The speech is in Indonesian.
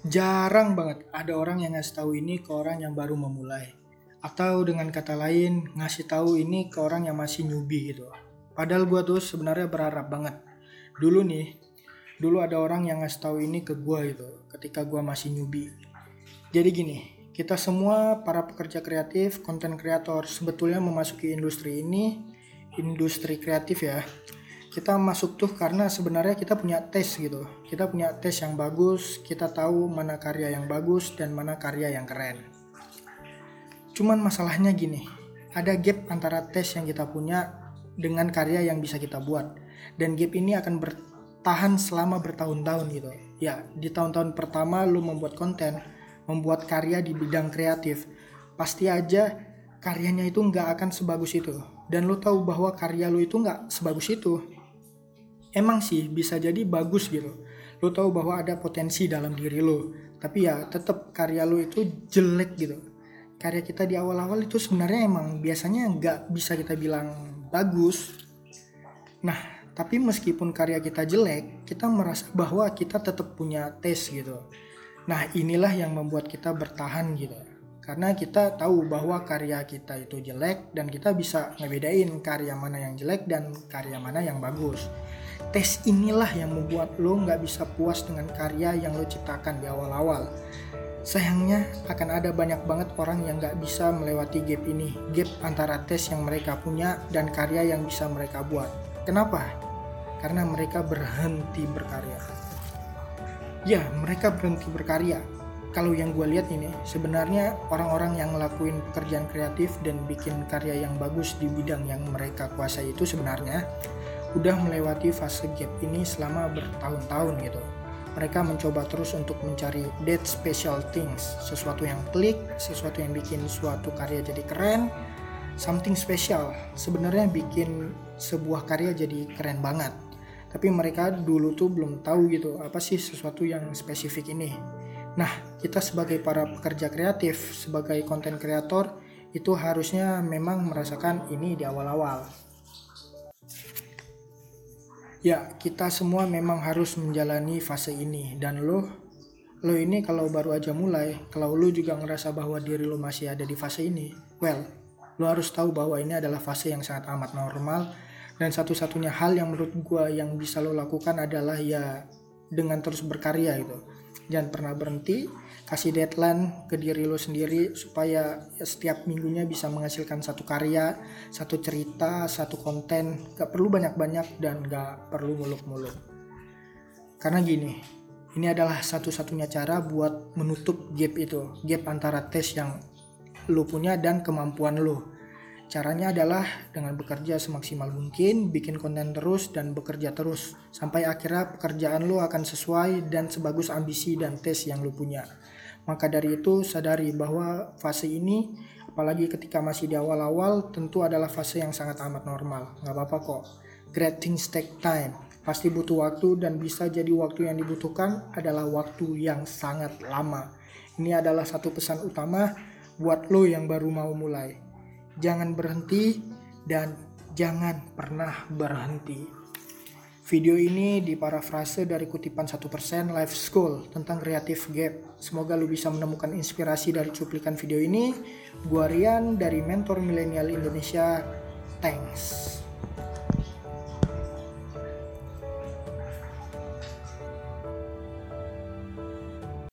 Jarang banget ada orang yang ngasih tahu ini ke orang yang baru memulai. Atau dengan kata lain, ngasih tahu ini ke orang yang masih newbie gitu. Padahal gue tuh sebenarnya berharap banget. Dulu nih, dulu ada orang yang ngasih tahu ini ke gue gitu, ketika gue masih newbie. Jadi gini, kita semua para pekerja kreatif, konten kreator sebetulnya memasuki industri ini, industri kreatif ya, kita masuk tuh karena sebenarnya kita punya tes gitu. Kita punya tes yang bagus, kita tahu mana karya yang bagus dan mana karya yang keren. Cuman masalahnya gini, ada gap antara tes yang kita punya dengan karya yang bisa kita buat. Dan gap ini akan bertahan selama bertahun-tahun gitu. Ya, di tahun-tahun pertama lu membuat konten, membuat karya di bidang kreatif, pasti aja karyanya itu nggak akan sebagus itu. Dan lu tahu bahwa karya lu itu nggak sebagus itu emang sih bisa jadi bagus gitu. Lo tahu bahwa ada potensi dalam diri lo tapi ya tetap karya lo itu jelek gitu. Karya kita di awal-awal itu sebenarnya emang biasanya nggak bisa kita bilang bagus. Nah tapi meskipun karya kita jelek kita merasa bahwa kita tetap punya tes gitu. Nah inilah yang membuat kita bertahan gitu. Karena kita tahu bahwa karya kita itu jelek dan kita bisa ngebedain karya mana yang jelek dan karya mana yang bagus tes inilah yang membuat lo nggak bisa puas dengan karya yang lo ciptakan di awal-awal. Sayangnya akan ada banyak banget orang yang nggak bisa melewati gap ini, gap antara tes yang mereka punya dan karya yang bisa mereka buat. Kenapa? Karena mereka berhenti berkarya. Ya, mereka berhenti berkarya. Kalau yang gue lihat ini, sebenarnya orang-orang yang ngelakuin pekerjaan kreatif dan bikin karya yang bagus di bidang yang mereka kuasai itu sebenarnya udah melewati fase gap ini selama bertahun-tahun gitu. Mereka mencoba terus untuk mencari that special things, sesuatu yang klik, sesuatu yang bikin suatu karya jadi keren, something special. Sebenarnya bikin sebuah karya jadi keren banget. Tapi mereka dulu tuh belum tahu gitu apa sih sesuatu yang spesifik ini. Nah, kita sebagai para pekerja kreatif, sebagai konten kreator, itu harusnya memang merasakan ini di awal-awal ya kita semua memang harus menjalani fase ini. Dan lo lo ini kalau baru aja mulai kalau lo juga ngerasa bahwa diri lo masih ada di fase ini well lo harus tahu bahwa ini adalah fase yang sangat amat normal. Dan satu-satunya hal yang menurut gue yang bisa lo lakukan adalah ya dengan terus berkarya gitu jangan pernah berhenti kasih deadline ke diri lo sendiri supaya ya, setiap minggunya bisa menghasilkan satu karya, satu cerita, satu konten. Gak perlu banyak-banyak dan gak perlu muluk-muluk. Karena gini, ini adalah satu-satunya cara buat menutup gap itu, gap antara tes yang lo punya dan kemampuan lo. Caranya adalah dengan bekerja semaksimal mungkin, bikin konten terus dan bekerja terus sampai akhirnya pekerjaan lo akan sesuai dan sebagus ambisi dan tes yang lo punya. Maka dari itu sadari bahwa fase ini apalagi ketika masih di awal-awal tentu adalah fase yang sangat amat normal. Nggak apa-apa kok. Great things take time. Pasti butuh waktu dan bisa jadi waktu yang dibutuhkan adalah waktu yang sangat lama. Ini adalah satu pesan utama buat lo yang baru mau mulai jangan berhenti, dan jangan pernah berhenti. Video ini diparafrase dari kutipan 1% Life School tentang Creative Gap. Semoga lu bisa menemukan inspirasi dari cuplikan video ini. Gua Rian dari Mentor Milenial Indonesia. Thanks.